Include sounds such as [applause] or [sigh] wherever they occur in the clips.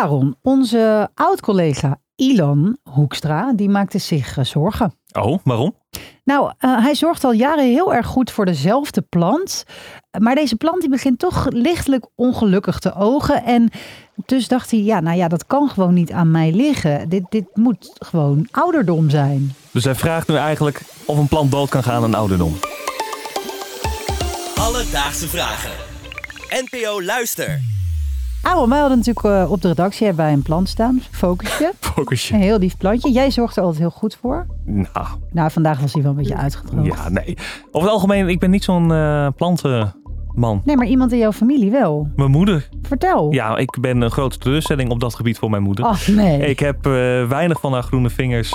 Aaron, onze oud-collega Ilan Hoekstra, die maakte zich eh, zorgen. Oh, waarom? Nou, uh, hij zorgt al jaren heel erg goed voor dezelfde plant. Maar deze plant die begint toch lichtelijk ongelukkig te ogen. En dus dacht hij, ja, nou ja, dat kan gewoon niet aan mij liggen. Dit, dit moet gewoon ouderdom zijn. Dus hij vraagt nu eigenlijk of een plant dood kan gaan aan ouderdom. Alledaagse vragen. NPO Luister. Aaron, wij hadden natuurlijk uh, op de redactie hebben wij een plant staan. Focusje. [laughs] Focusje. Een heel lief plantje. Jij zorgt er altijd heel goed voor. Nou. Nou, vandaag was hij wel een beetje uitgedroogd. Ja, nee. Over het algemeen, ik ben niet zo'n uh, plantenman. Nee, maar iemand in jouw familie wel. Mijn moeder. Vertel. Ja, ik ben een grote teleurstelling op dat gebied voor mijn moeder. Ach, nee. Ik heb uh, weinig van haar groene vingers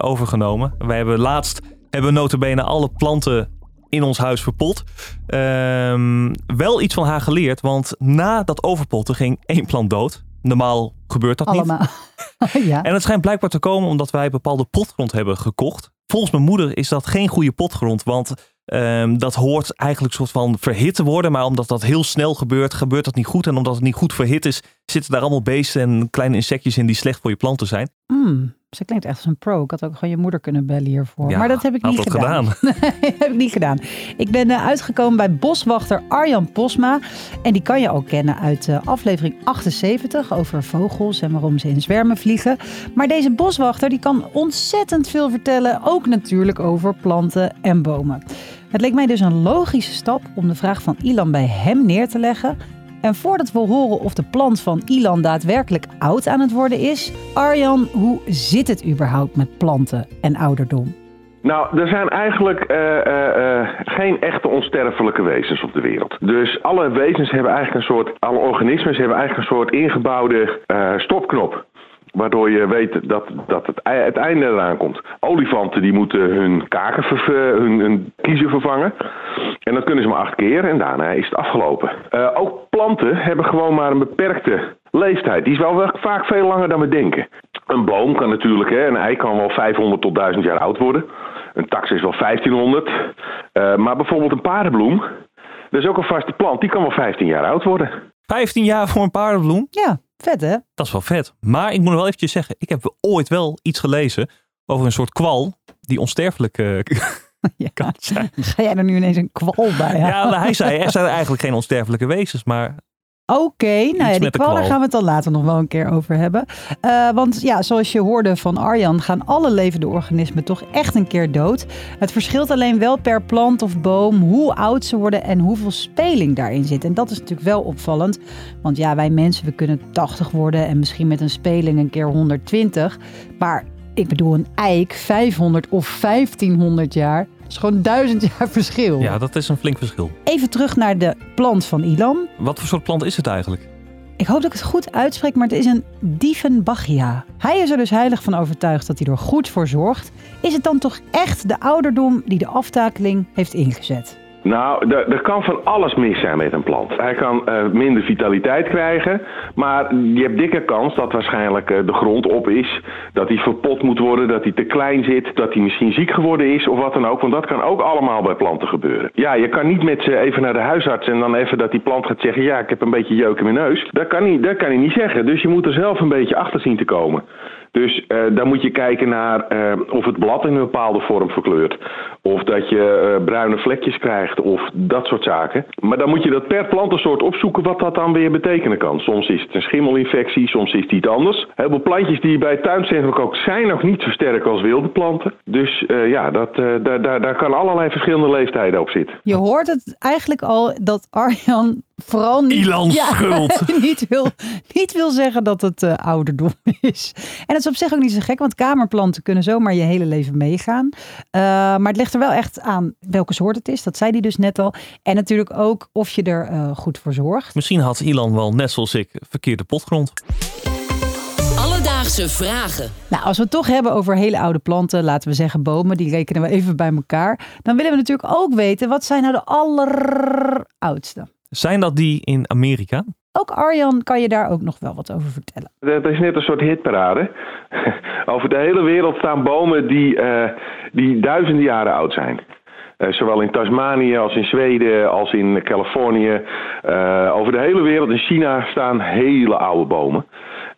overgenomen. Wij hebben laatst, hebben notabene alle planten in ons huis verpot. Um, wel iets van haar geleerd, want na dat overpotten ging één plant dood. Normaal gebeurt dat Allemaal. niet. [laughs] ja. En het schijnt blijkbaar te komen omdat wij bepaalde potgrond hebben gekocht. Volgens mijn moeder is dat geen goede potgrond, want um, dat hoort eigenlijk soort van verhit te worden. Maar omdat dat heel snel gebeurt, gebeurt dat niet goed. En omdat het niet goed verhit is, zitten daar allemaal beesten en kleine insectjes in die slecht voor je planten zijn. Mm, ze klinkt echt als een pro. Ik had ook gewoon je moeder kunnen bellen hiervoor. Ja, maar dat heb ik niet gedaan. gedaan. [laughs] nee, heb ik niet gedaan. Ik ben uh, uitgekomen bij boswachter Arjan Posma. En die kan je ook kennen uit uh, aflevering 78 over vogels en waarom ze in zwermen vliegen. Maar deze boswachter die kan ontzettend veel vertellen. Ook natuurlijk over planten en bomen. Het leek mij dus een logische stap om de vraag van Ilan bij hem neer te leggen. En voordat we horen of de plant van Ilan daadwerkelijk oud aan het worden is, Arjan, hoe zit het überhaupt met planten en ouderdom? Nou, er zijn eigenlijk uh, uh, uh, geen echte onsterfelijke wezens op de wereld. Dus alle wezens hebben eigenlijk een soort, alle organismen hebben eigenlijk een soort ingebouwde stopknop. Waardoor je weet dat, dat het, het einde eraan komt. Olifanten die moeten hun kaken, hun, kiezen vervangen. En dat kunnen ze maar acht keer en daarna is het afgelopen. Ook planten hebben gewoon maar een beperkte leeftijd. Die is wel vaak veel langer dan we denken. Een boom kan natuurlijk, hè, een ei kan wel 500 tot 1000 jaar oud worden. Een tax is wel 1500. Uh, maar bijvoorbeeld een paardenbloem, dat is ook een vaste plant, die kan wel 15 jaar oud worden. 15 jaar voor een paardenbloem? Ja, vet hè? Dat is wel vet. Maar ik moet nog wel eventjes zeggen, ik heb ooit wel iets gelezen over een soort kwal die onsterfelijk uh, [laughs] [laughs] ja. kan zijn. Ga jij er nu ineens een kwal bij Ja, hij zei, er zijn eigenlijk geen onsterfelijke wezens, maar Oké, okay, nou ja, die kwal, daar gaan we het dan later nog wel een keer over hebben. Uh, want ja, zoals je hoorde van Arjan, gaan alle levende organismen toch echt een keer dood. Het verschilt alleen wel per plant of boom hoe oud ze worden en hoeveel speling daarin zit. En dat is natuurlijk wel opvallend. Want ja, wij mensen, we kunnen 80 worden en misschien met een speling een keer 120. Maar ik bedoel, een eik 500 of 1500 jaar. Dat is gewoon [laughs] duizend jaar verschil. Ja, dat is een flink verschil. Even terug naar de plant van Ilan. Wat voor soort plant is het eigenlijk? Ik hoop dat ik het goed uitspreek, maar het is een Diefenbachia. Hij is er dus heilig van overtuigd dat hij er goed voor zorgt. Is het dan toch echt de ouderdom die de aftakeling heeft ingezet? Nou, er, kan van alles mis zijn met een plant. Hij kan uh, minder vitaliteit krijgen, maar je hebt dikke kans dat waarschijnlijk uh, de grond op is, dat hij verpot moet worden, dat hij te klein zit, dat hij misschien ziek geworden is of wat dan ook. Want dat kan ook allemaal bij planten gebeuren. Ja, je kan niet met ze even naar de huisarts en dan even dat die plant gaat zeggen, ja, ik heb een beetje jeuk in mijn neus. Dat kan hij, dat kan hij niet zeggen. Dus je moet er zelf een beetje achter zien te komen. Dus uh, dan moet je kijken naar of het blad in een bepaalde vorm verkleurt. Of dat je uh, bruine vlekjes krijgt of dat soort zaken. Maar dan moet je dat per plantensoort opzoeken wat dat dan weer betekenen kan. Soms is het een schimmelinfectie, soms is het iets anders. Heel veel plantjes die je bij het tuincentrum koopt zijn nog niet zo sterk als wilde planten. Dus ja, dat, daar, daar, daar kan allerlei verschillende leeftijden op zitten. Je hoort het eigenlijk al dat Arjan vooral niet, Ilan ja, schuld. [laughs] niet, wil, niet wil zeggen dat het uh, ouderdom is. En dat is op zich ook niet zo gek, want kamerplanten kunnen zomaar je hele leven meegaan. Uh, maar het ligt er wel echt aan welke soort het is. Dat zei hij dus net al. En natuurlijk ook of je er uh, goed voor zorgt. Misschien had Ilan wel, net zoals ik, verkeerde potgrond. Alledaagse vragen. Nou, als we het toch hebben over hele oude planten, laten we zeggen bomen, die rekenen we even bij elkaar. Dan willen we natuurlijk ook weten, wat zijn nou de alleroudste? Zijn dat die in Amerika? Ook Arjan kan je daar ook nog wel wat over vertellen. Dat is net een soort hitparade. [laughs] over de hele wereld staan bomen die, uh, die duizenden jaren oud zijn. Uh, zowel in Tasmanië als in Zweden als in Californië. Uh, over de hele wereld in China staan hele oude bomen.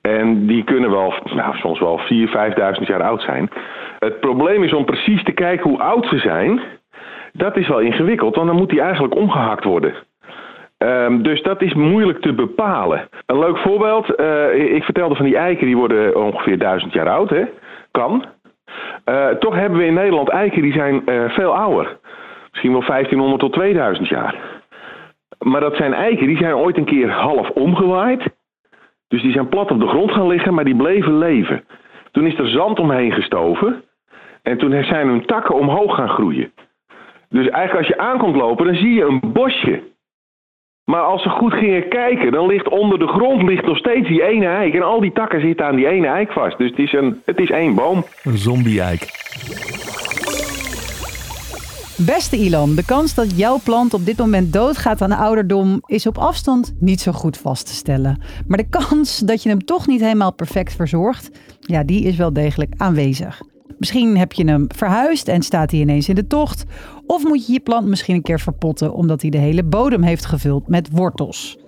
En die kunnen wel, nou, soms wel 4.000, 5.000 jaar oud zijn. Het probleem is om precies te kijken hoe oud ze zijn. Dat is wel ingewikkeld, want dan moet die eigenlijk omgehakt worden. Um, dus dat is moeilijk te bepalen. Een leuk voorbeeld, uh, ik vertelde van die eiken, die worden ongeveer duizend jaar oud, hè? Kan. Uh, toch hebben we in Nederland eiken die zijn uh, veel ouder. Misschien wel 1500 tot 2000 jaar. Maar dat zijn eiken, die zijn ooit een keer half omgewaaid. Dus die zijn plat op de grond gaan liggen, maar die bleven leven. Toen is er zand omheen gestoven. En toen zijn hun takken omhoog gaan groeien. Dus eigenlijk als je aankomt lopen, dan zie je een bosje. Maar als ze goed gingen kijken, dan ligt onder de grond ligt nog steeds die ene eik. En al die takken zitten aan die ene eik vast. Dus het is, een, het is één boom. Een zombie-eik. Beste Ilan, de kans dat jouw plant op dit moment doodgaat aan ouderdom is op afstand niet zo goed vast te stellen. Maar de kans dat je hem toch niet helemaal perfect verzorgt, ja, die is wel degelijk aanwezig. Misschien heb je hem verhuisd en staat hij ineens in de tocht. Of moet je je plant misschien een keer verpotten omdat hij de hele bodem heeft gevuld met wortels.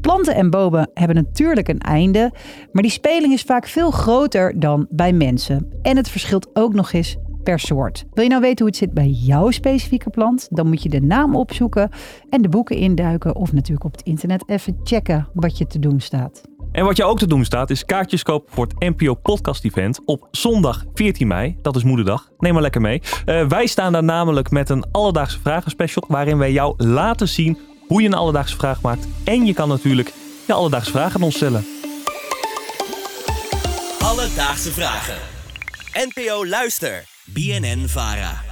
Planten en bomen hebben natuurlijk een einde, maar die speling is vaak veel groter dan bij mensen. En het verschilt ook nog eens per soort. Wil je nou weten hoe het zit bij jouw specifieke plant? Dan moet je de naam opzoeken en de boeken induiken of natuurlijk op het internet even checken wat je te doen staat. En wat je ook te doen staat is kaartjes kopen voor het NPO Podcast Event op zondag 14 mei. Dat is moederdag. Neem maar lekker mee. Uh, wij staan daar namelijk met een alledaagse vragen special waarin wij jou laten zien hoe je een alledaagse vraag maakt. En je kan natuurlijk je alledaagse vragen aan ons stellen. Alledaagse vragen. NPO Luister. BNN Vara.